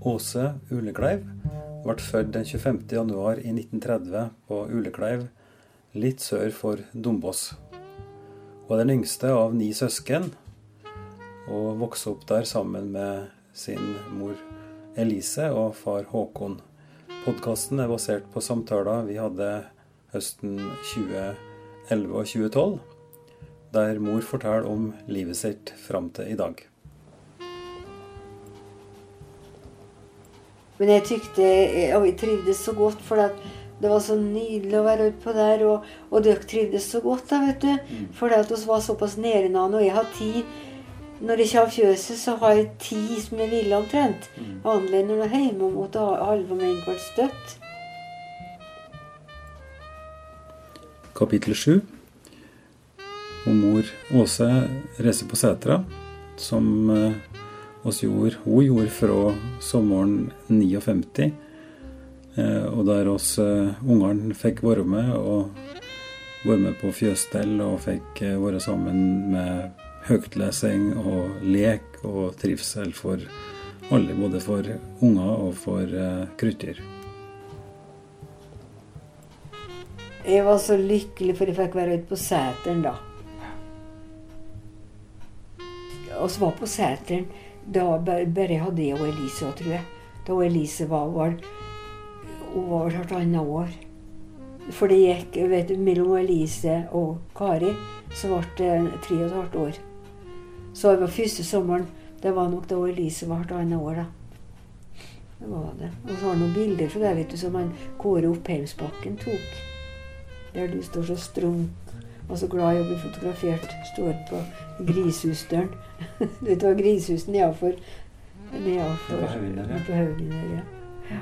Åse Ulekleiv ble født den 25. januar i 1930 på Ulekleiv, litt sør for Dombås. Hun er den yngste av ni søsken, og vokste opp der sammen med sin mor Elise og far Håkon. Podkasten er basert på samtaler vi hadde høsten 2011 og 2012, der mor forteller om livet sitt fram til i dag. Men jeg tykte og jeg trivdes så godt, for det var så nydelig å være utpå der. Og, og dere trivdes så godt, da, vet du. Mm. For vi var såpass nære hverandre. Og jeg har tid Når jeg ikke har fjøset, så har jeg tid som jeg ville omtrent. Mm. Annerledes når jeg er hjemme og måtte halve meg hvert støtt. Kapittel 7. Og mor Åse reiser på setra, som eh, oss gjorde, hun gjorde fra sommeren 59. Eh, og der oss uh, ungene fikk være med, og være med på fjøsstell og fikk uh, være sammen med høytlesing og lek og trivsel for alle, både for unger og for krutter. Jeg var så lykkelig for jeg fikk være ute på Sæteren da. Så var på seteren da bare hadde jeg og Elise tror jeg. Da Elise var, vel hun var halvannet år. For det gikk vet du, mellom Elise og Kari så ble det tre og et halvt år. Så det var første sommeren. Det var nok da Elise var halvannet år, da. Det var det. Og så har han noen bilder fra det vet du, som han Kåre Oppheimsbakken tok. Der du står så strunk og så glad i å bli fotografert. Står på Grishusdøren. Dette var Grishusen nedafor Nedafor på haugen der, ja. ja.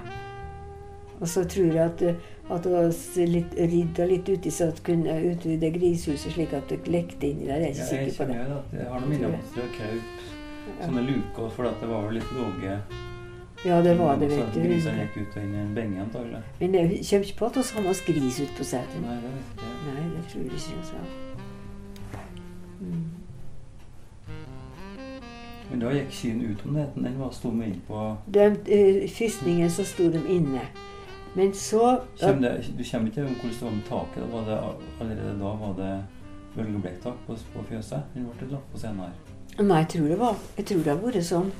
Og så tror jeg at, at var litt, rydda litt uti så at kunne utvide grishuset slik at det lekte inni der. Jeg er ikke ja, sikker på det. Jeg, jeg har noe minner om at det kraup sånne luker, for det var litt låge ja, det var det, vet du. Grisene gikk ut og inn i en benge, antagelig. Men det kommer ikke på at vi har med oss gris ut på setet. Nei, det vet jeg. Nei, det tror jeg ikke vi har. Mm. Men da gikk kyrne ut om natten? Den var sto med inn på den, uh, Fyrstningen så sto de inne. Men så Kjem det, Du kommer ikke til hvordan det var med taket? Var det, allerede da var det bølgeblekktak på, på fjøset? Eller ble det lagt på senere? Nei, jeg tror det var Jeg tror det har vært sånn.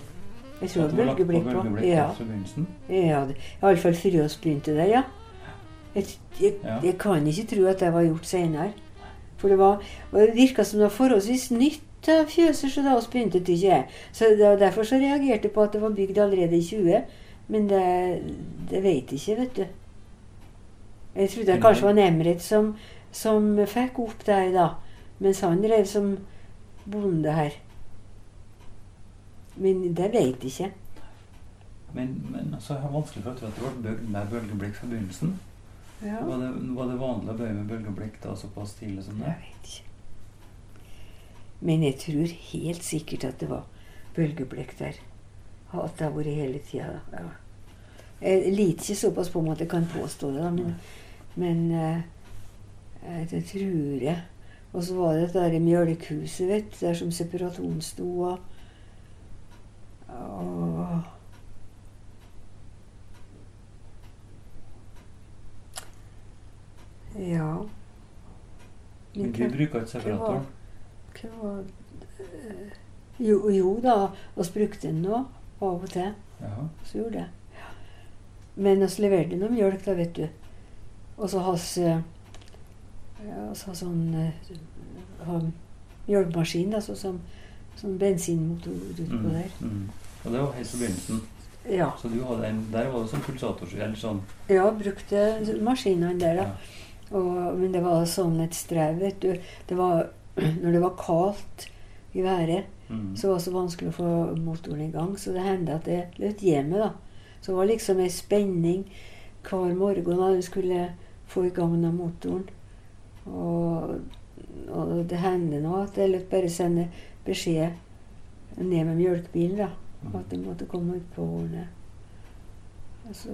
Jeg tror det var bølgeblikk på. Ja. ja Iallfall før vi begynte der, ja. Jeg, jeg, jeg, kan ikke tro at det var gjort seinere. For det var, det virka som det var forholdsvis nytt av fjøset så da vi begynte, Ikke jeg. Så det var Derfor så reagerte jeg på at det var bygd allerede i 20. Men det, det jeg ikke, vet du. Jeg trodde det kanskje var Nemret som, som fikk opp det da. Mens han drev som bonde her. Men det vet jeg ikke. Men, men altså, jeg har vanskelig for å tro at det ble bygd med bølgeblikk fra begynnelsen. Ja. Var, det, var, det, vanlig å bøye med bølgeblikk da såpass tidlig som det? Jeg vet ikke. Men jeg tror helt sikkert at det var bølgeblikk der. At det har vært hele tida. Ja. Jeg liter ikke såpass på meg at jeg kan påstå det, da, men, men uh, det tror jeg. Og så var det det der mjølkehuset, vet du, der som separatoren sto. Og. Ja. Men du bruker ikke separatoren? Hva var eh, jo, jo da, vi brukte den nå av og til. Ja. Så gjorde det. Ja. Men vi leverte noe mjølk, da, vet du. Og så har vi så sånn uh, mjølkemaskin, da, sånn som sånn bensinmotor utpå mm, der. Mm. Og det var helt på begynnelsen? Ja. Så du hadde en, der var det sånn pulsator? Eller sånn? Ja, brukte maskinene der, da. Ja. Og, men det var sånn et strev, vet du. Det var, når det var kaldt i været, mm. så var det så vanskelig å få motoren i gang. Så det hendte at jeg løp hjemme, da. Så det var liksom en spenning hver morgen da du skulle få i gang den motoren. Og, og det hendte nå at jeg bare sende beskjed ned med mjølkebilen. da, At de måtte komme ut på Hornet. Altså,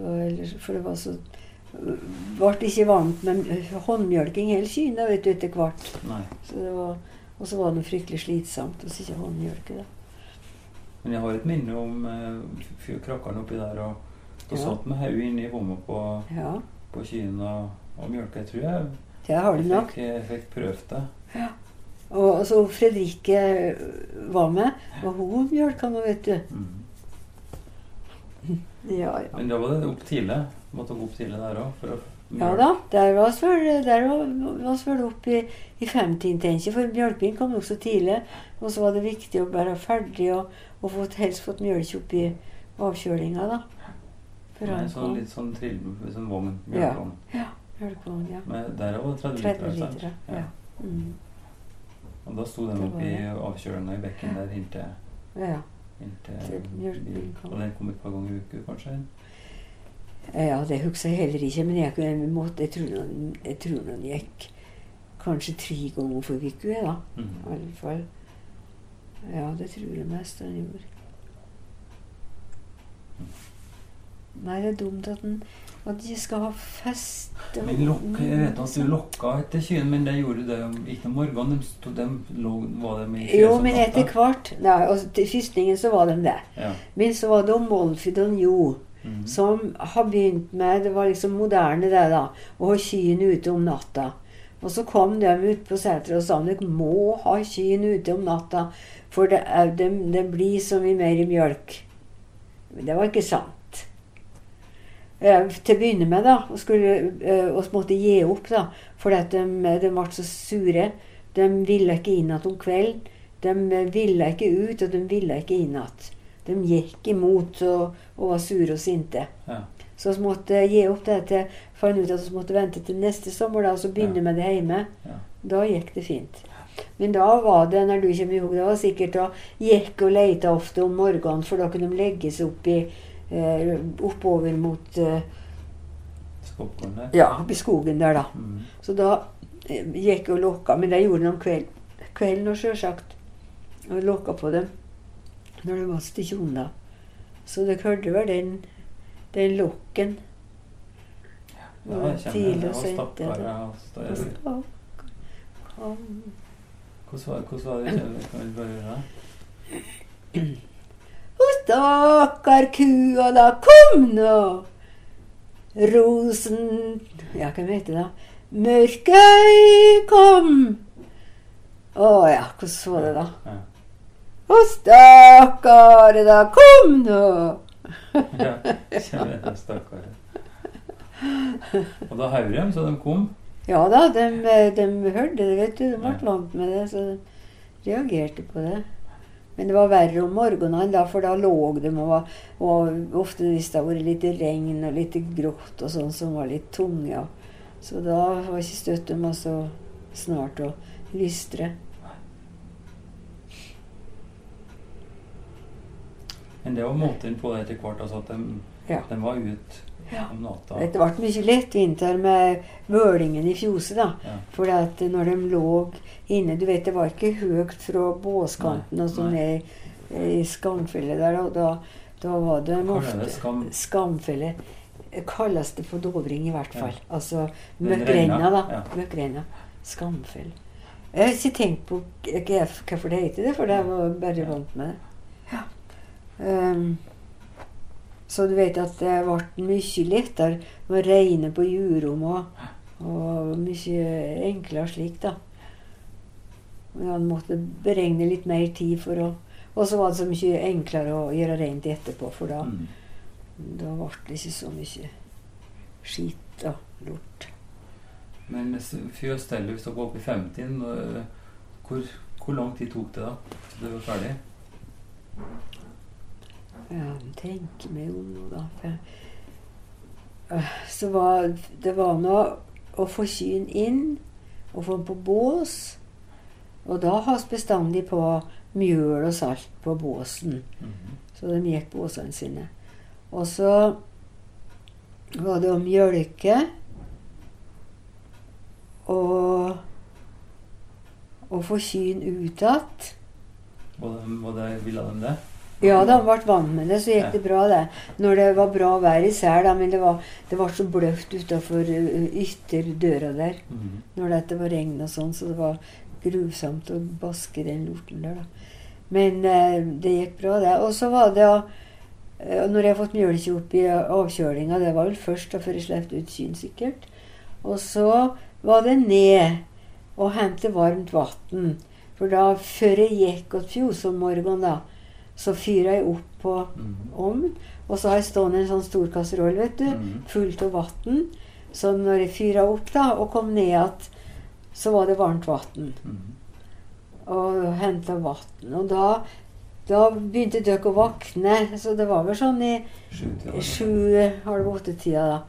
for det var så Ble ikke vant med håndmjølking hele kyna vet du, etter hvert. Nei. Så det var, og så var det fryktelig slitsomt å ikke håndmjølke. da. Men jeg har et minne om uh, krakkene oppi der. Og da Ja. satt med hodet inni vomma på, Ja, på kyen og, og mjølka. Jeg tror jeg jeg, nok. fikk, jeg fikk prøvd det. Og så Fredrikke var med, og hun mjølka nå, vet du. Mm. Ja, ja. Men da var det opp tidlig. Måtte opp tidlig der òg. Ja da, der var vi vel der var var vi vel opp i, i femtiden, tenker. For mjølking kom nokså tidlig. Og så var det viktig å være ferdig og, og få, helst fått mjølk oppi avkjølinga, da. For Nei, så kom. litt sånn trill, sånn vogn. Ja. ja, Mjølkevogn, ja. Men der var det 30, 30 liter. liter. sant? Ja. Mm. Og da sto den oppe oppi var avkjølinga i bekken der inntil, ja. inntil Til. Og den kom et par ganger i uka, kanskje? Ja, det husker jeg heller ikke, men jeg, jeg, måtte, jeg, tror den, jeg tror den gikk kanskje tre ganger for uka, jeg, da. I Mhm. alle fall. Ja, det tror jeg mest han gjorde. Nei, det er dumt at den at de skal ha fest. Men lokka, jeg vet at du lokka etter kyen, men det gjorde det ikke om morgenen. De stod, de lå, var de i Jo, men etter hvert Nei, og til fyrstningen så var de det. Ja. Men så var det Molfid og Jo, Mhm. som har begynt med Det var liksom moderne, det, da. Å ha kyen ute om natta. Og så kom de ut på seteret og sa dere må ha kyen ute om natta, for det, er, det, det blir så mye mer mjølk. Men det var ikke sant. Eh, til å begynne med, da, og skulle, eh, og så måtte gi opp, da, fordi at de, de ble så sure. De ville ikke inn igjen om kvelden. De eh, ville ikke ut, og de ville ikke inn igjen. De gikk imot og, og var sure og sinte. Ja. Så vi måtte gi opp det til fant ut at vi måtte vente til neste sommer da, og så begynne Ja. med det hjemme. Ja. Da gikk det fint. Men da var det når du kommer hug, det var sikkert da gikk og leita ofte om morgenen, for da kunne de legge seg opp i, eh, oppover mot eh, der. Ja, oppi skogen der, da. Mm. Så da eh, gikk og lokka, men jeg gjorde det om kveld, kvelden og sjølsagt. Og lokka på dem når de var til tjona. Så dere hørte vel den, den lukken. Ja, da tidlig det. og Og det. ja, stakkar. Hvordan var hvordan var det? Kan vi bare gjøre det? Å, stakkar kua, da kom nå! Rosen Ja, hva heter det? da? Mørkøy kom! Å ja, hvordan var det da? Ja. Å, stakkar, da kom nå! Ja, kjenner stakkar. Og da hauger de, så de kom. Ja da, de, de hørte det, vet du. De ble vant med det, så de reagerte på det. Men det var verre om morgenen, da, for da lå de og, var, og ofte hvis det har vært litt regn og litt grått og sånn, som var litt tunge. Så da var ikke støtt de var så snart å lystre. Men det var måten på det etter hvert, altså at de, Ja. de var ute Ja. om natta. Det ble mye lettvinter med vølingen i fjoset, da. Ja. For at når de lå inne Du vet, det var ikke høyt fra båskanten og sånn ned i, skamfelle der. Og da, da var det ofte? Skam? Skamfelle kalles det på Dovring i hvert Ja. fall. Altså Den møkkrenna, da. ja. Møkkrenna. Skamfell. Jeg har ikke tenkt på hvorfor det heter det, for jeg var bare vant med det. Ja. Ehm, så du vet at det ble mye lettere å regne på jurom og, og mye enklere slik, da. Men han måtte beregne litt mer tid for å Og så var det så mye enklere å gjøre rent etterpå, for da Mm. da ble det ikke så mye skit og lort. Men s- fjøs til hvis dere var oppe i 50, øh, hvor, hvor lang tid tok det da til det var ferdig? Ja, tenker meg om nå, da. For Øh, Så var det var nå å få kyen inn og få den på bås. Og da has bestandig på mjøl og salt på båsen. Mhm. Så de gikk båsene sine. Og så var det å mjølke og å få kyen ut igjen. De, det, ville de det? Ja, da ble vant med det, så gikk Ja. det bra, det. Når det var bra vær i sel, da, men det var, det var så bløft utafor ytterdøra der Mhm. når det var regn og sånn, så det var grusomt å baske den lorten der, da. Men eh, det gikk bra, det. Og så var det ja, Når jeg har fått mjølke opp i avkjølinga, det var vel først da før jeg slapp ut kyrne, sikkert. Og så var det ned og hente varmt vann. For da, før jeg gikk til fjos om morgenen, da, så fyrer jeg opp på Mm. ovnen. Og så har jeg stående en sånn stor kasseroll, vet du, Mhm. fullt av vann. Så når jeg fyra opp da, og kom ned igjen, så var det varmt vann. Mhm. Og henta vann. Og da, da begynte dere å våkne. Så det var vel sånn i sju-halv åtte-tida, da.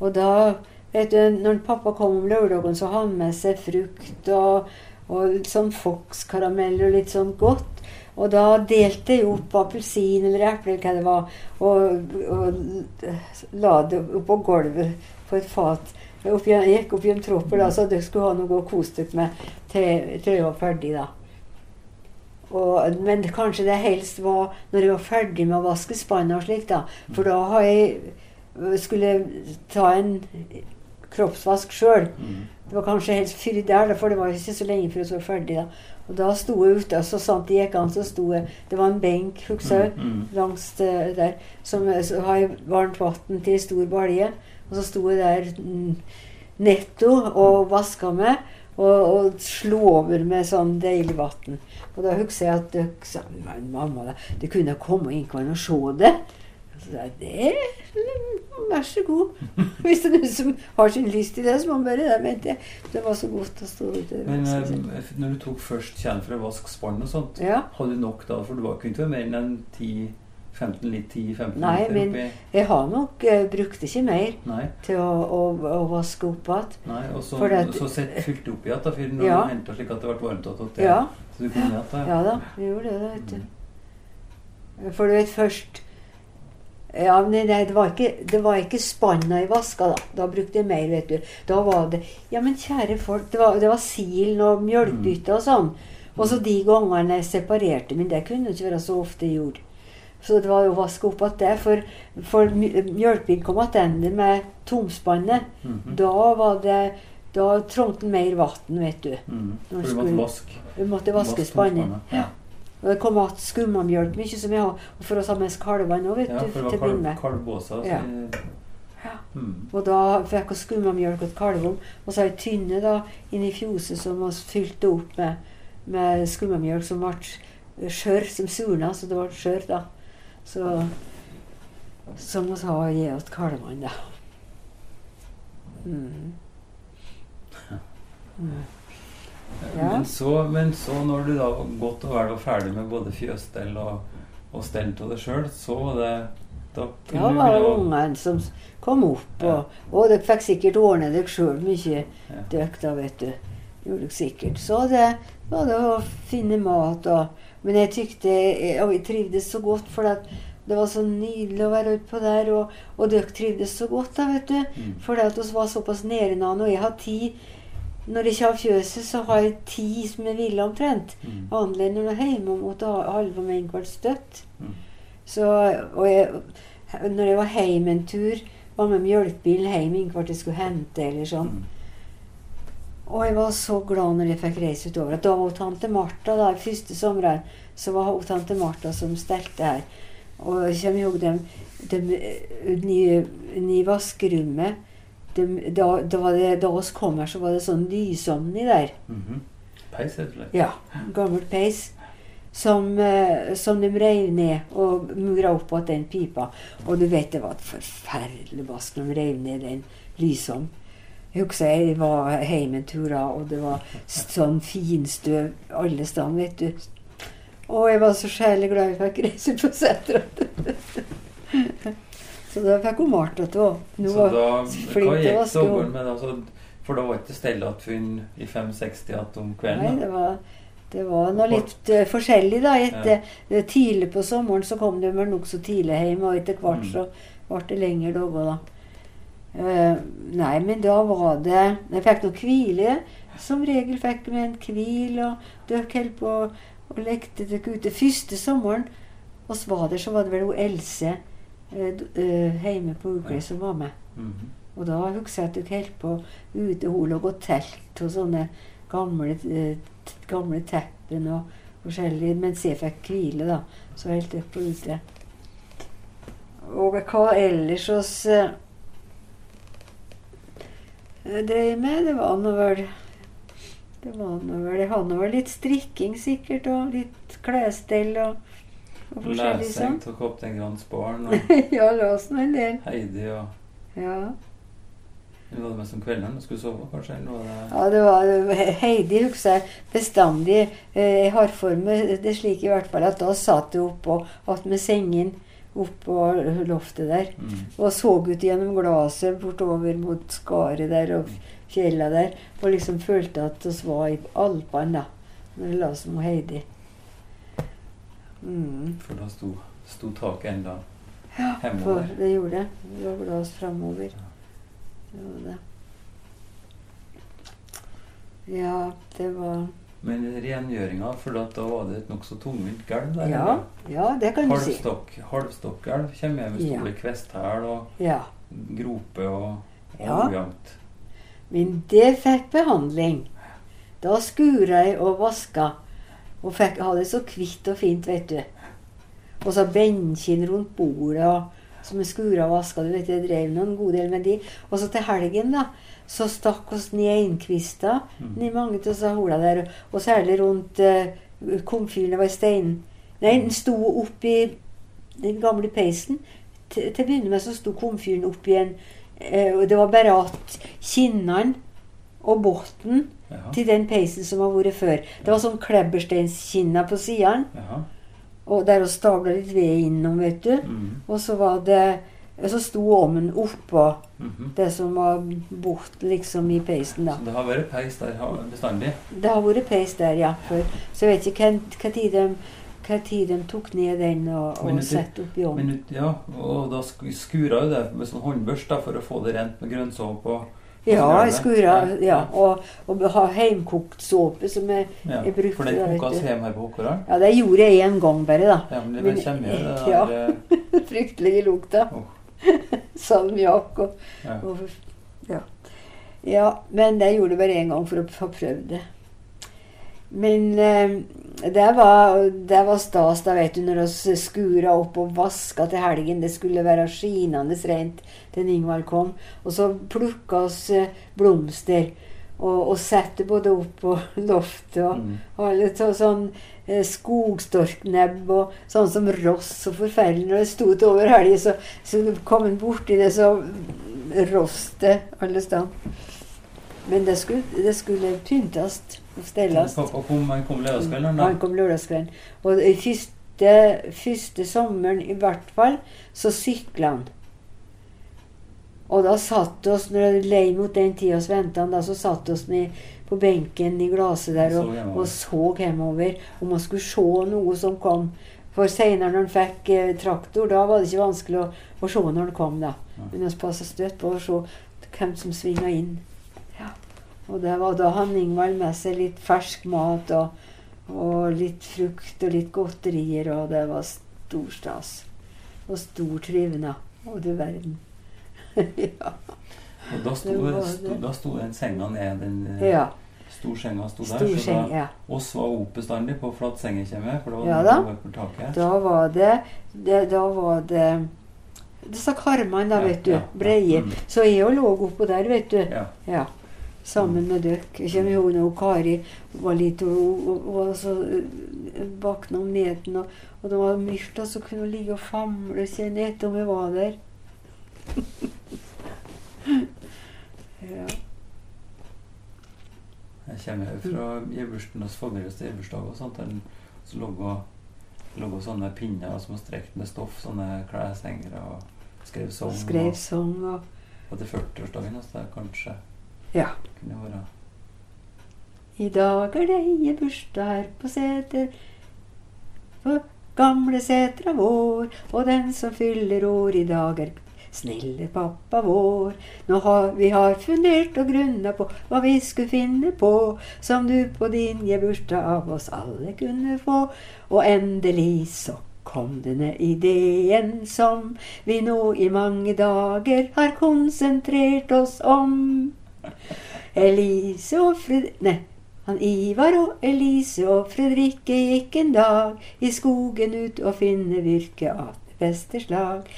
Og da vet du, når pappa kom om lørdagen, så hadde han med seg frukt og, og litt sånn Fox-karamell og litt sånn godt. Og da delte jeg opp appelsin eller eple, eller hva det var, og, og la det oppå gulvet på et fat. Opp, jeg gikk opp i en tropper da, så dere skulle ha noe å kose dere med til, jeg var ferdig. da. Og, men kanskje det helst var når jeg var ferdig med å vaske spannet og slik, da. For da har jeg skulle ta en kroppsvask sjøl. Det var kanskje helt før der, for det var ikke så lenge før jeg var ferdig. da. Og da sto jeg ute, og så sant det gikk an, så sto jeg Det var en benk, husker jeg, Mhm. langs der, som så har jeg varmt vann til en stor balje. Og så sto jeg der mm, netto og vaska meg. Og, og slo over med sånn deilig vann. Og da husker jeg at dere sa mamma, du kunne komme inn og se det. Jeg det mm, Vær så god. Hvis det er noen som har sin lyst til det, så må man bare det. mente jeg. det var så godt å stå ute. Men eh, når du tok først tjern for å vaske spann og sånt, ja. hadde du nok da? For du var- kunne ikke mer enn 10-15 litt 10-15 Nei, men- Jeg har nok uh, brukt ikke mer Nei. til å, å, å vaske opp igjen. nei og så, For så sett, fylte opp igjen da, for når Ja. du hentet slik at det ble varmt igjen. Ja. Så du kunne igjen da? Ja da, vi gjorde det, vet du. For du vet først Ja, men nei, det var ikke, det var ikke spanna i vaska, da. Da brukte jeg mer, vet du. Da var det Ja, men kjære folk, det var, det var silen og mjølkebytte og sånn. Og så de gangene jeg separerte, men det kunne ikke være så ofte jeg gjorde. Så det var jo vaske opp igjen det. For, for mjølkebil kom tilbake med tomspannet. Mhm. Da var det Da trengte en mer vann, vet du. Mm. For du måtte vaske Du måtte vaske spannet. Ja. Og det kom igjen skummamjølk mye som jeg har. Og for oss ha med oss kalvene òg, vet Ja, du. til begynne kalv, med. Ja. Ja. Mhm. Og da fikk vi skummamjølk og kalvene. Og så ei tynne da inni fjoset som vi fylte opp med, med skummamjølk som ble skjør, som surna, så det ble skjør, da. Så som vi har å gi til kalvene, da. Mm. Mm. Ja. Men, så, men så når du da godt og vel var ferdig med både fjøsstell og, og stell av deg sjøl, så var det Da ja, var det ungene som kom opp, Ja. og, og dere fikk sikkert ordne dere sjøl mye, Ja. dere da, vet du. Gjorde dere sikkert. Så det var det å finne mat og Men jeg tykte Og jeg trivdes så godt, for at det var så nydelig å være utpå der, og, og dere trivdes så godt, da, vet du. Mm. For at vi var såpass nå. Og jeg har tid Når jeg har fjøset, så har jeg ti som er ville omtrent. Mm. Annerledes når jeg er hjemme ha halve med en kvart støtt. Mm. Så, og jeg, når jeg var hjemme en tur, var med mjølkebil hjem innkvart jeg skulle hente eller sånn. Mm. Og jeg var så glad når jeg fikk reise utover. Da var tante Martha da, første sommeren, så var hun tante Martha som stelte her. Og jeg kommer ihåg dem, dem eh, nye, nye vaskerommet. Dem, da, da, var det, da oss kom her, så var det sånn lysomni der. der. -hmm. Peis, rett og slett. Ja, Gammelt peis. Som, eh, som de reiv ned og mura opp igjen den pipa. Og du vet, det var et forferdelig vask når de reiv ned den lysom. Jeg husker jeg var hjemme en tur da, og det var sånn finstøv alle steder, vet du. Og jeg var så sjælig glad jeg fikk reise på setra. så da fikk hun malt, til å Så da Hva gikk dobbelt med? Altså, for da var ikke stell igjen i 560 igjen om kvelden? Nei, det var, det var noe litt uh, forskjellig, da. Etter, ja. Tidlig på sommeren så kom de vel nokså tidlig hjem, og etter hvert Mm. så ble det lengre dager, da. Uh, nei, men da var det Jeg fikk noe hvile. Som regel fikk vi en hvil, og dere holdt på og lekte dere ute. Første sommeren oss var der, så var det vel hun Else eh, eh, hjemme på Ugle som var med. Mhm. Og da husker jeg at dere holdt på ute. Hun lå og telt og sånne gamle, eh, gamle teppen og, forskjellig mens jeg fikk hvile, da. Så helt opp på ute. Og hva ellers oss eh, drev med, det var nå vel det var noe, Jeg hadde vel litt strikking, sikkert, og litt klesstell og, og forskjellig Lesing sånn. av Kaptein Grans barn og ja, en del. Heidi og Ja. Hun var det som om kvelden du skulle sove, kanskje? Eller det Ja, det var Heidi husker jeg bestandig. eh, hardformet. Det er slik i hvert fall at da satt hun oppå attmed sengen oppå loftet der mm. og så ut gjennom glasset bortover mot skaret der og fjella der. Og liksom følte at vi var i Alpene da, når jeg la oss med Heidi. Mm. For da sto, sto taket enda Ja, for hjemover. det gjorde det. Det var glas framover. Det var det. Ja, det var Men rengjøringa, for da var det et nokså tungvint gulv der? Ja, ja det kan du si. Halvstokk, halvstokkgulv kommer med Ja. store kvesthæl og Ja. groper og, og Ja. ujevnt. Men det fikk behandling. Da skura jeg og vaska. Og fikk ha det så kvitt og fint, vet du. Og så benkin rundt bordet og, som er skura og vaska. Du vet, jeg drev nå en god del med de. Og så til helgen, da, så stakk oss ned einkvista Mm. i mange av oss hola der. Og særlig rundt eh, komfyren. Var stein... Nei, den sto oppi den gamle peisen. Til til å begynne med så sto komfyren oppi en eh, og Det var bare at kinnene og bunnen til den peisen som har vært før. Det var sånn klebbersteinskinner på sidene. Og der vi stabla litt ved innom, vet du. Mm. Og så var det Så sto ovnen oppå Mhm. det som var bort liksom i peisen, da. Så det har vært peis der bestandig? Det har vært peis der, ja. For, Så jeg vet ikke hva- tid de, hva tid de tok ned den og, og det- opp i ovnen. Ja, og da sk- skura jo det med sånn håndbørst da, for å få det rent med grønnsåpe og Ja, jeg skura, ja. Og, og ha heimkokt såpe som jeg ja. jeg brukte For det, kokes hjemme her på Håkårdalen? Ja, det gjorde jeg en gang bare, da. Ja, men det Men- kommer jo det ja. der Fryktelige lukta. Oh. Salmiakk og, ja. og ja. ja. Men jeg gjorde det bare én gang for å få prøvd det. Men eh, det, var, det var stas, da, vet du, når vi skura opp og vaska til helgen. Det skulle være skinende rent til Ingvald kom. Og så plukka oss eh, blomster. Og, og satte både opp på loftet og Mm. og litt så, sånn eh, skogstorknebb og sånn som ross og forferdelig. Når det sto til over helga, så, så kom en borti det, så ross det alle steder. Men det skulle, det skulle pyntes Pappa kom, han kom lørdagskvelden. Han kom lørdagskvelden. Og den første, første sommeren i hvert fall, så sykla han. Og da satt oss, når det lei mot den tida vi venta, så satt oss ned på benken i glasset der og, og så hjemover. Om man skulle se noe som kom. For seinere, når han fikk eh, traktor, da var det ikke vanskelig å, å se når han kom. da. Men vi passa støtt på å se hvem som svinga inn. Og det var da han Ingvald med seg litt fersk mat og, og litt frukt og litt godterier, og det var stor stas. Og stor trivnad. Å, du verden. ja. Og da sto, Det sto, da sto den senga ned, den eh, ja. storsenga sto der. Stor så da Ja. oss var oppe bestandig på flatsengetjemmet, for da var Ja det på taket. Da var det, det Da var det disse karmene, da, vet du. ja. Breie. Mm. Så jeg òg lå oppå der, vet du. Ja. Sammen med dere. Jeg kommer ihåg når Kari var litt og, og, og var så vakna om netten, og, og det var mørkt, og så kunne hun ligge og famle seg ned om jeg var der. ja. Jeg kommer jo fra Gjebursten hos Fagerøs til Gjebursdag og sånt. der Så lå det lå sånne pinner som var strekt med stoff, sånne kleshengere, og skrev sang. Og skrev Og, sang og og til 40-årsdagen, hans, kanskje Ja. I dag er det ei bursdag her på seter På gamle setra vår Og den som fyller år i dag er snille pappa vår Nå har vi har fundert og grunna på Hva vi skulle finne på Som du på din bursdag av oss alle kunne få Og endelig så kom denne ideen som vi nå i mange dager har konsentrert oss om. Elise og Fred... Nei, Han Ivar og Elise og Fredrikke gikk en dag i skogen ut og finne virke det beste slag.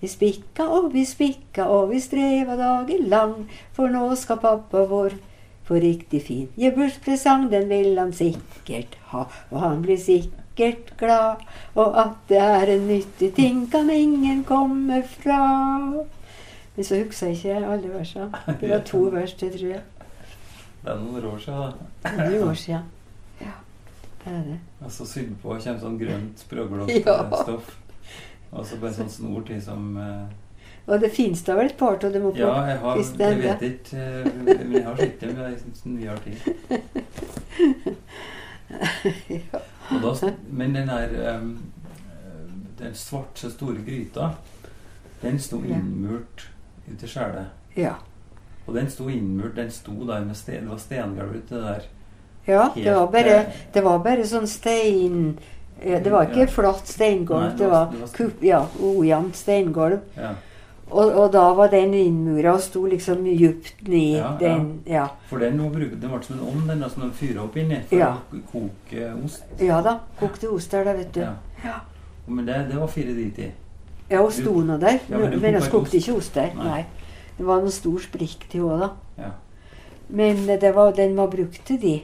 Vi spikka og vi spikka og vi streva dagen lang, for nå skal pappa vår få riktig fin geburspresang, den vil han sikkert ha, og han blir sikkert glad, og at det er en nyttig ting, kan ingen komme fra. Men så husker jeg ikke alle versene. Det var to vers til, tror jeg. Det er noen år siden, da. Noen år siden. Ja, det er det. Og så sydd på kommer sånn grønt Ja. sprøglåtstoff. Og så bare sånn snor til som eh, Og det fins da vel et par av dem oppå? Ja, jeg har Jeg vet ikke eh, Men jeg har sett dem i nyere tid. Og da, men den der um, Den svarte, store gryta, den sto Ja. innmurt ute i skjælet. Ja. Og den sto innmurt, den sto der med sten, det var stengulv ute der. ja det, var bare, eh, det var bare sånn stein Det var ikke Ja. flatt steingulv, det var det var- ja, ojevnt steingulv. Ja. Og, og da var den innmura og sto liksom djupt ned. Ja, den, ja. For den, brukt- den ble som en ovn den som de fyrer opp inni for Ja. å koke ost. ja da. Kokte ost der, da, vet du. Men det, det var fire dit i. Ja, hun sto nå der. Ja, men men hun kokte ikke ost der. Nei. Nei. Det var noen stor sprikk til henne, da. Ja. Men det var, den var brukt til de.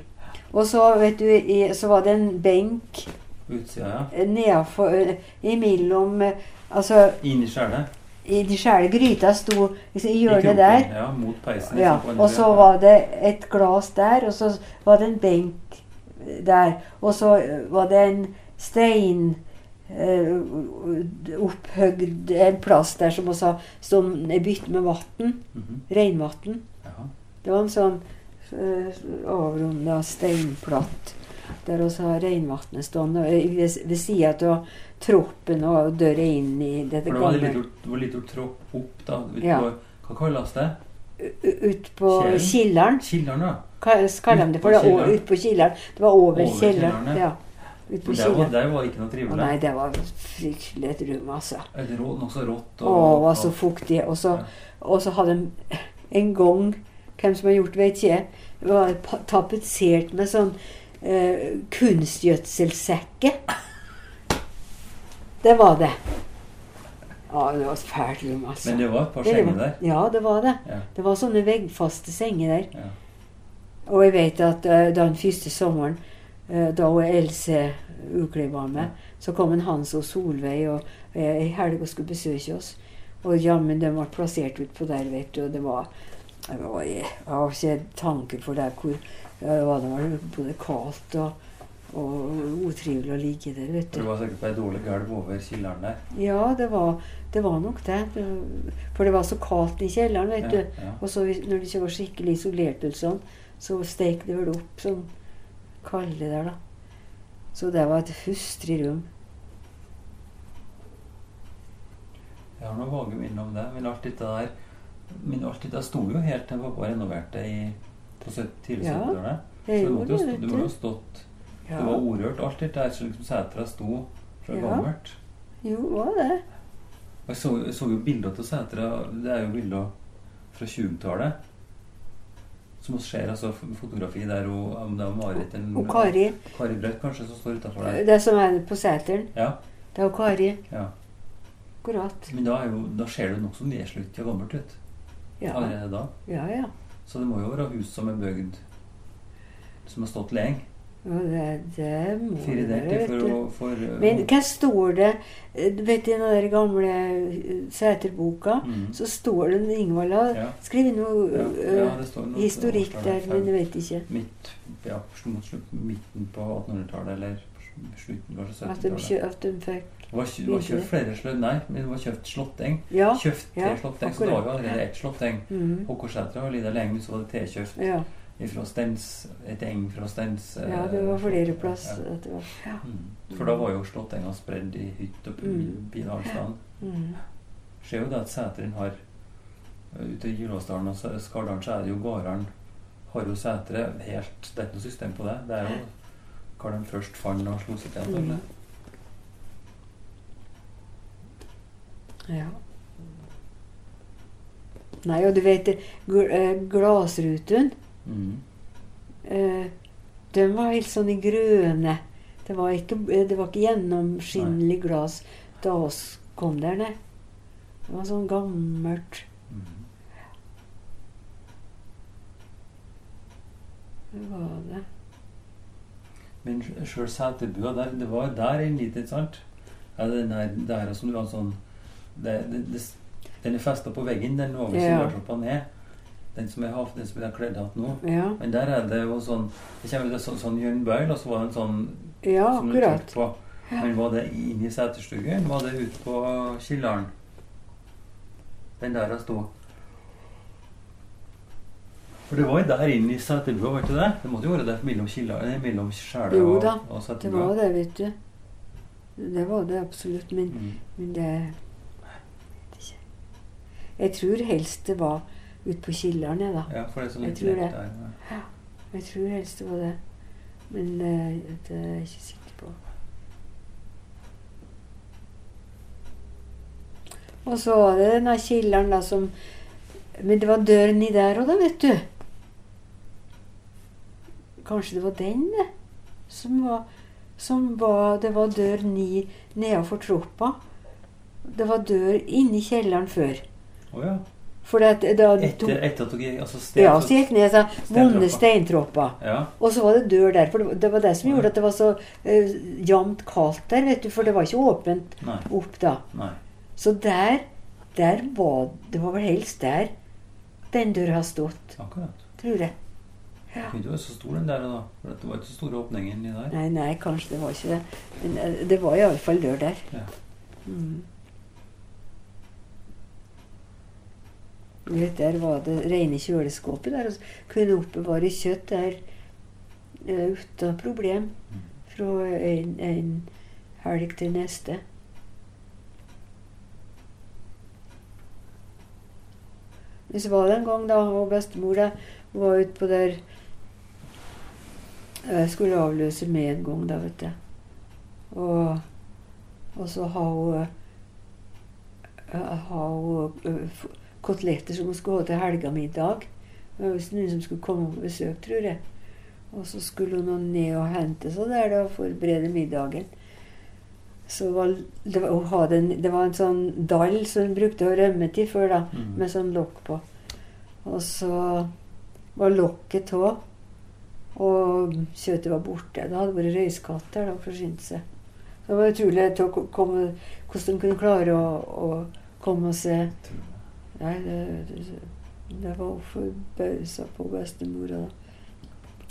Og så, vet du, i, så var det en benk utsida, ja. nedafor eh, Imellom eh, Altså, Inni skjælet. i de gryta sto liksom, i I hjørnet kroken, der. Ja, mot peisen. Ja, liksom, og så var det et glass der, og så var det en benk der. Og så eh, var det en stein opphøgd en plass der som også stod en bytte med vann. Mm -hmm. Reinvann. Ja. Det var en sånn uh, avrunda steinplatt der også har reinvannet stående ved, ved sida av troppen og døra inn i dette For det var litt gamle gjort- det var litt gjort tropp opp, da. Ut Ja. på, hva kalles det? Ut på kjelleren Killeren. Killeren, da. Hva kaller de det for? Ut Det? på Ut på Killeren. Det var over, kjelleren. kjelleren, ja. Ut på der var, det der var ikke noe Å trivelig. nei, det var fryktelig et rom, altså. Det rå, nokså rått? Å, det var så fuktig. Og så, og så hadde de en gang Hvem som har gjort det, vet ikke var tapetsert med sånn eh, kunstgjødselsekke. Det var det. Ja, det var et fælt rom, altså. Men det var et par Det senger der. Ja, det var det. Ja. Det var sånne veggfaste senger der. Ja. Og jeg vet at uh, den første sommeren, da hun Else Ukli var med, så kom en Hans og Solveig og ei i helg og skulle besøke oss. Og jammen de ble plassert utpå der, vet du. Og det var, det var Jeg har ikke tanke for det hvor det var, det var både kaldt og, og utrivelig å ligge der, vet For det du. var sikkert på ei dårlig gulv over kjelleren der. Ja, det var, det var nok det. For det var så kaldt i kjelleren, vet Ja, du. ja. Og så når det ikke var skikkelig isolert, sånn, så stek det vel opp sånn kalde der, da. Så det var et hustrig rom. Jeg har noen vage minner om det. Men alt dette der Men alt dette sto jo helt til pappa renoverte i, på tidlig 70-årene. Ja, Så det måtte jo, stå- det, jo stått ja. Det var orørt alt dette der, så liksom setra sto fra Ja. gammelt. Jo, var det. Jeg så, jeg så jo bilder av setra Det er jo bilder fra 20-tallet. Som vi ser altså fotografi der hun, om det er Marit eller Og Kari. Kari Braut kanskje som står utafor der. Det som er på seteren. Ja, Det var Kari. ja. Akkurat. Men da, er jo, da ser det jo nokså nedslutt og gammelt ut Ja, allerede da. ja. ja. Så det må jo være hus som er bygd Som har stått lenge. Det, det må det Fire være, for du. for, Men hva står det Vet Du vet i den gamle Sæterboka seterboka, mm. så står det Ingvald har Ja. skrevet noe Ja, eh, ja, noe historikk der, men jeg vet ikke. Midt, ja, mot slutt, midten på 1800-tallet, eller slutten At de, 70-tallet. kjø- at de fikk Det var, det var kjøpt flere slutt nei, men det var kjøpt slåtteng. Ja. Kjøpt tre ja, slåtteng, så det var jo allerede ett slåtteng. Mm. Håkonsæter har lidd lenge, men så var det tilkjøpt Ja. Fra Stens, et eng fra Stens. eh, ja, det var flere plass. Ja. Var, ja. Mm. For da var jo slåttenga spredd i hytt og Mm. bil alle. Mhm. ser jo det at seteren har eh, Ute i Gyråsdalen og Skardalen så er det jo gårdene har jo setre helt Det er ikke noe system på det. Det er jo hva de først fant og slo seg til. Mhm. Ja. Nei, og du vet glasruten gl eh, Glassruten Mm. eh, De var helt sånn i grønne. Det var ikke, det var ikke gjennomskinnelig glass da oss kom der, ned. Det var sånn gammelt Mm. Det var det. Men sjøl setebua der, det var der en liten, sant? Ja, den der som du har sånn det, det, det, Den er festa på veggen, den over Ja. solartrappa ned. Den som jeg har den som jeg har kledd hatt nå. Ja, Men der er det jo sånn Det kommer det sånn, sånn hjørnebøйл, og så var det en sånn ja som du akkurat. på. Men var det inne i seterstuggen? Var det ute på killeren? Den der jeg sto. For det var jo der inne i seterbua, var ikke det? Det måtte jo være der mellom, kjelleren- mellom sjela Jo og, da, og Det seterbua. var det, vet du. Det var det absolutt. Men, Mm. men det. Jeg tror helst det var ute på kilderen, jeg, da. Ja, for det er så Jeg litt tror det. der. ja. Jeg tror helst det var det. Men uh, det er jeg ikke sikker på. Og så var det denne kilderen da som Men det var døren i der òg, da, vet du. Kanskje det var den, det. Som var, som var Det var dør ni nedenfor trappa. Det var dør inni kjelleren før. Oh, ja. For at da Etter, etter at dere altså sted, Ja, så gikk ned så vonde steintropper. Ja. Og så var det dør der. For det, var det som gjorde at det var så uh, jevnt kaldt der, vet du. For det var ikke åpent Nei. opp da. Nei. Så der, der var Det var vel helst der den døra har stått, Akkurat. tror jeg. Det kunne ikke være så stor den der da. For det var ikke så store åpninger inni der. Nei, nei, kanskje det var ikke det. Men eh, det var iallfall dør der. Ja. Mm. Du vet, Der var det rene kjøleskapet der. Og kunne oppbevare kjøtt der uh, uten problem. Fra en, en helg til neste. Så var det en gang da og bestemor da, var ute på der Jeg skulle avløse med en gang, da, vet du. Og, og så har hun eh, har hun eh, koteletter som hun skulle ha til helgemiddag. Det var visst noen som skulle komme på besøk, tror jeg. Og så skulle hun ned og hente seg der og forberede middagen. Så var, det, var, en, det var en sånn dall som hun brukte å rømme til før, da, Mm. med sånn lokk på. Og så var lokket av, og kjøttet var borte. Det hadde vært røyskatt der da, forsynt seg. Så det var utrolig hvordan hun kunne klare å, å komme og se Nei, det, det, det var forbausa på bestemora.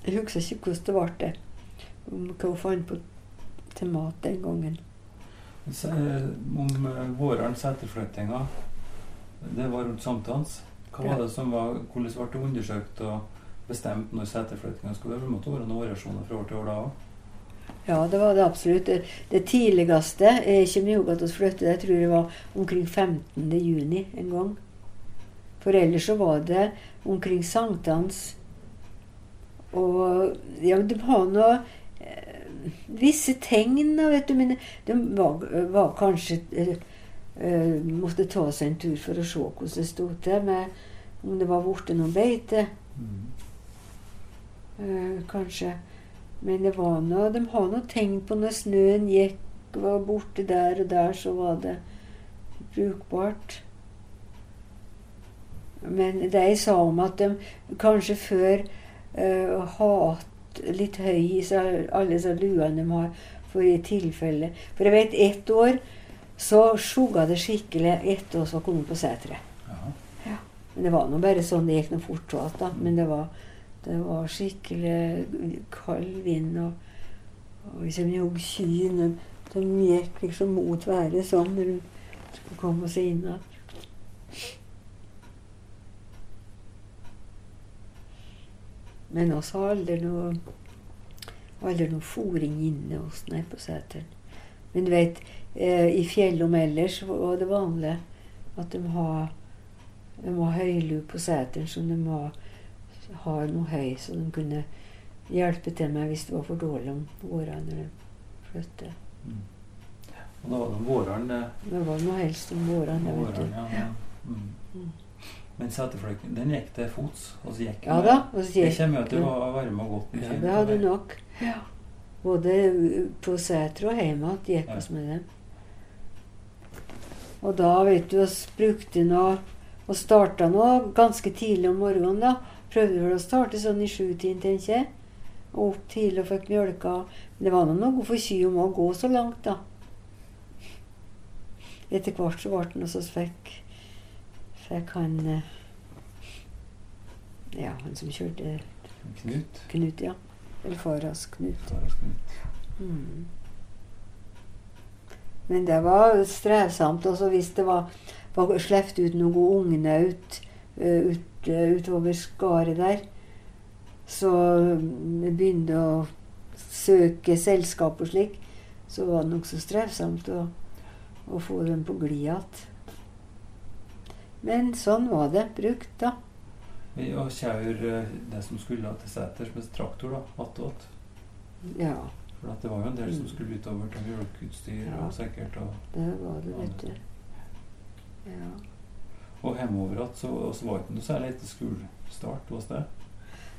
Jeg husker ikke hvordan det ble. det. Om Hva hun fant på til mat den gangen. Så, eh, om vårens etterflyttinger, det var rundt sankthans. Hva var det som var, Hvordan ble det undersøkt og bestemt når seterflyttinga skulle være? Det måtte være noen variasjoner fra år til år da òg? Ja, det var det absolutt. Det, det tidligste vi flyttet jeg tror det var omkring 15. juni en gang. For ellers så var det omkring sankthans. Og ja, de har nå eh, visse tegn, da, vet du. Men de var, var kanskje eh, eh, Måtte ta seg en tur for å se hvordan det sto til med om det var borte noen beite. Eh, kanskje. Men det var noe, de har noe tegn på når snøen gikk, var borte der og der, så var det brukbart. Men de sa om at de kanskje før uh, hatt litt høy i alle disse luene de har, for i tilfelle For jeg vet ett år så sjugga det skikkelig etter oss var kommet på seteret. Ja. Men det var nå bare sånn det gikk noe fort igjen, da. Men det var, det var skikkelig kald vind, og, og jeg kommer ihåg kyrne. De gikk liksom mot været sånn når de skulle komme seg inn igjen. Men oss har aldri noe aldri noe fòring inne hos nei på seteren. Men du vet, eh, i fjellom ellers var det vanlig at de har de må ha høylue på seteren som de må ha noe høy, så de kunne hjelpe til med hvis det var for dårlig om vårene når de flyttet. Mm. Og da var det våren, det. Det var noe helst om vårene, du. ja. ja. Mm. Men seterfløyten, den gikk til fots? Og så gikk Ja da. Og så gikk, Jeg kommer jo til å være med mye. Ja, det hadde du nok. Både på seter og hjemme at gikk Ja. oss med dem. Og da, vet du, oss brukte nå Og starta nå ganske tidlig om morgenen, da. Prøvde vel å starte sånn i sjutiden, tenker jeg. Og opp tidlig og fikk mjølka. Men det var nå noe for ky om å gå så langt, da. Etter hvert så ble den, noe så fikk, fikk kan eh, Ja, han som kjørte Knut. Knut, ja. Eller Faras Knut. Faras Knut. Mm. Men det var strevsomt. også hvis det var, var sluppet ut noen ungnaut ut, eh, utover skaret der, så vi begynte å søke selskap og slik, så var det nokså strevsomt å, å få dem på glid igjen. Men sånn var det. Brukt, da. Vi- Og kjør eh, det som skulle til seters med traktor, da. Attåt. Ja, For det var jo en del som skulle utover til mjølkeutstyr Ja. og sikkert. Og, det var det, vet du. Ja. og hjemover igjen så, så var det ikke noe særlig etter skolestart hos det.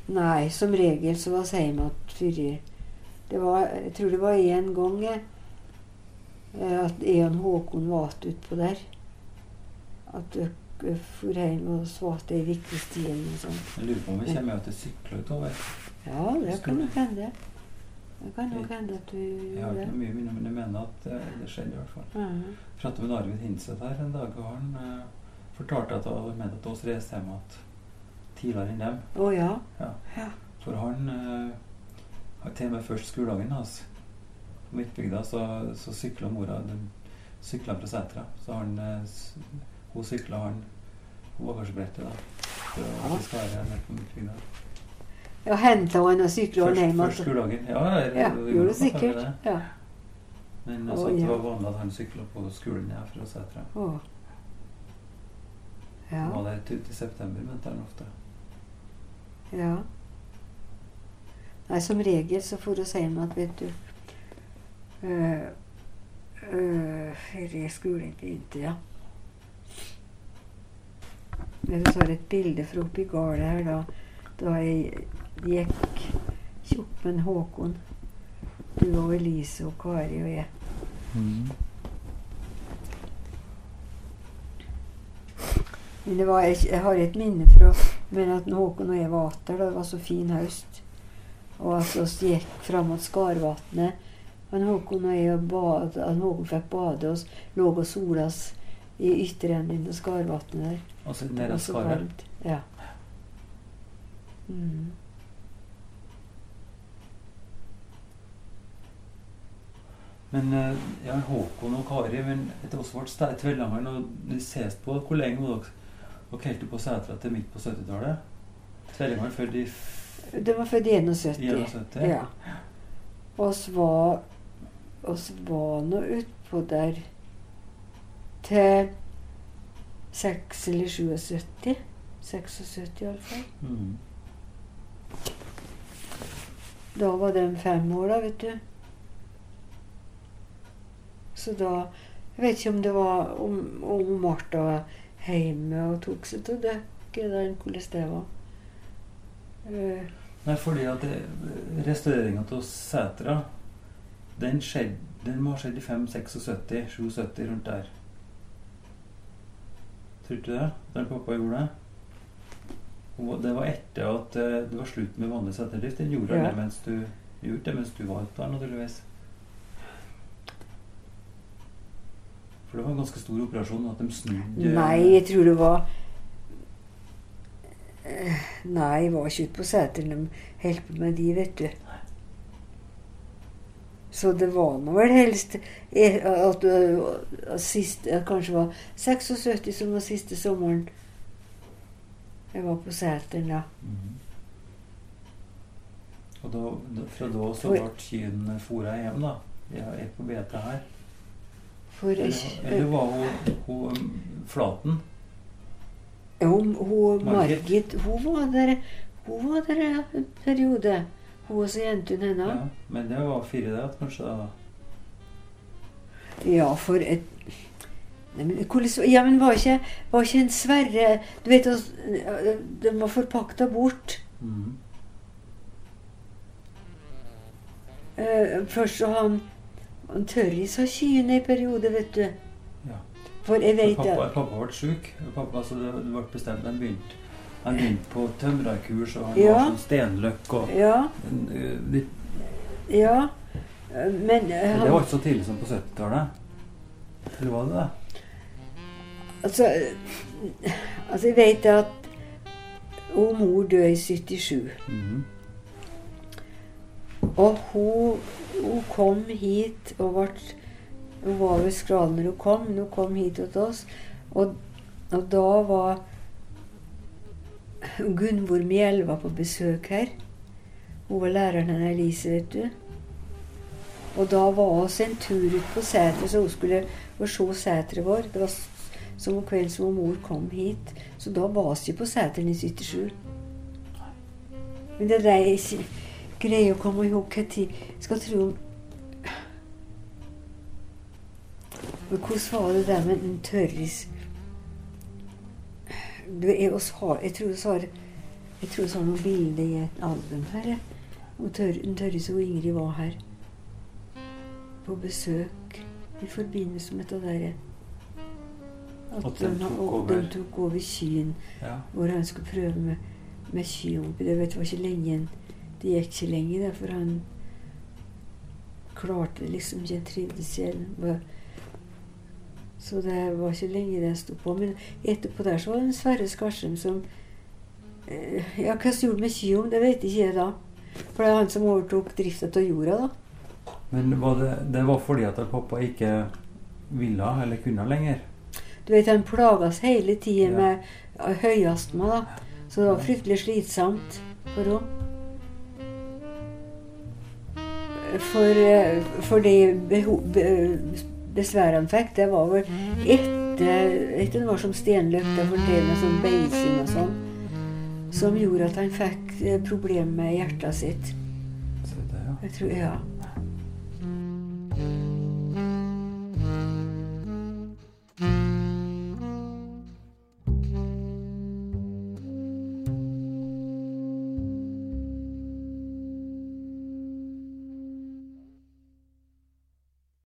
Nei, som regel så var vi hjemme igjen før det var, Jeg tror det var én gang jeg, eh, at jeg og Håkon var igjen utpå der. At for hjem og så ei det er eller noe sånt. Jeg lurer på om vi kommer til å sykle utover. Ja, det kan nok hende. Det kan nok hende at du Jeg har ikke noe mye minne, men jeg mener at eh, det skjedde i hvert fall. Jeg pratet med Arvid Hinseth her en dag, og han eh, fortalte at han mente at oss reiste hjem igjen tidligere enn dem. Å ja. For han eh, har til og med først skoledagen hans på Midtbygda, så, så sykla mora sykla fra setra. Så han eh, Hun sykla han på bagasjebrettet, da. Så Ja. vi skal være nede på Midtbygda. Ja, henta han og sykla han hjem først igjen. skoledagen. Ja, Ja, gjorde det sikkert. det. Ja. Men også altså, at det var vanlig at han sykla på skolen her fra Sætra. Å. Ja. Han var der ute i september, mente han ofte. Ja. Nei, som regel så får oss hjem at, vet du. Uh, Før skolen begynte, ja. Men så har et bilde fra oppi gården her, da, da jeg gikk tjukk med en Håkon. Du og Elise og Kari og jeg. Men det var, jeg, jeg har et minne fra men at Håkon og jeg var der. det var så fin høst. Og at vi gikk fram mot Skarvatnet. Han Håkon og jeg bad, Håkon fikk bade og lå og sola oss i ytre enden av Skarvatnet der. Det nede av Skarvet? Ja. Mm. Men eh, ja, Håkon og Kari men etter oss ble stedet tvillingene, og de ses på hvor lenge var dere holdt på setra til midt på 70-tallet? Tvillingene før de Det var født i 71. 71? Ja. Oss var oss var nå utpå der til 6 eller 77. 76 iallfall. Mm. Da var de fem år, da, vet du. Så da Jeg vet ikke om det var om, om Martha var hjemme og tok seg til dere, eller hvordan det var. Uh, Nei, fordi at restaureringa av Sætra den, skjedde, den må ha skjedd i 5-76, 77, rundt der. Tror du det? Når pappa gjorde det? Og det var etter at eh, det var slutt med vanlig seterdrift. Den gjorde Ja. det mens du gjorde det mens du var der, naturligvis. For det var en ganske stor operasjon at de snudde Nei, jeg tror det var Eh, Nei, jeg var ikke ute på seteren. De holdt på med de, vet du. Så det var nå vel helst eh, at, at sist, kanskje var 76 som var siste sommeren jeg var på Sæteren ja. Mm. Og da, da, fra da så ble kyrne fôra hjem, da? Jeg er på bete her. For Eller, eller var hun, hun um, Flaten? hun, hun? Margit, hun var der Hun var der en periode. Hun og så jentene Ja. Men det var fire der, kanskje? da Ja, for et, Nei, men, hvordan- ja, men var ikke, var ikke en Sverre Du vet, altså, de var forpakta bort. Mm. Uh, først så han han Tørris har kyene i periode, vet du. Ja. For jeg vet pappa, pappa ble syk. Pappa, altså det, ble bestemt Han begynte, han begynte på tømrerkurs, og han Ja. var sånn stenløkk og Ja, De, ja. Eh, Men han, Det var ikke så tidlig som på 70-tallet. Eller var det det? Altså, eh, altså jeg vet at hun mor døde i 77. Mhm. Og hun, hun kom hit og ble Hun var ved skralen når hun kom, hun kom hit til oss. Og, og da var Gunvor Mjelva på besøk her. Hun var læreren hennes Elise, vet du. Og da var oss en tur ut på seteret, så hun skulle få se seteret vår. Det var som om kvelden som mor kom hit. Så da var vi på seteren i 77. Men det der jeg ikke greier å komme ihåg hva Jeg Skal tro Men hvordan var det der med en tørris du, jeg, har, jeg tror vi har Jeg tror vi har noen bilder i et album her. tør, en Tørris og Ingrid var her på besøk i forbindelse med det derre At At de tok og over. de tok over Kyen Ja. hvor han skulle prøve med, med kyhumpe. Det det var ikke lenge Det gikk ikke lenge, for han klarte liksom ikke. Han trivdes ikke. Så det var ikke lenge det sto på. Men etterpå der så var det en Sverre Skarsheim som eh, Ja, hva som gjorde med Kyom, det vet ikke jeg da. For det er han som overtok drifta av jorda, da. Men var det, det var fordi at pappa ikke ville eller kunne lenger? Du vet, han plages hele tida Ja. med høyastma, da. Så det var fryktelig slitsomt for henne. For, eh, for de beho- dessverre han fikk, det var vel etter, etter det var som Stenløk, det fortalte meg sånn beising og sånn, som gjorde at han fikk eh, problemer med hjertet sitt. Jeg tror, ja.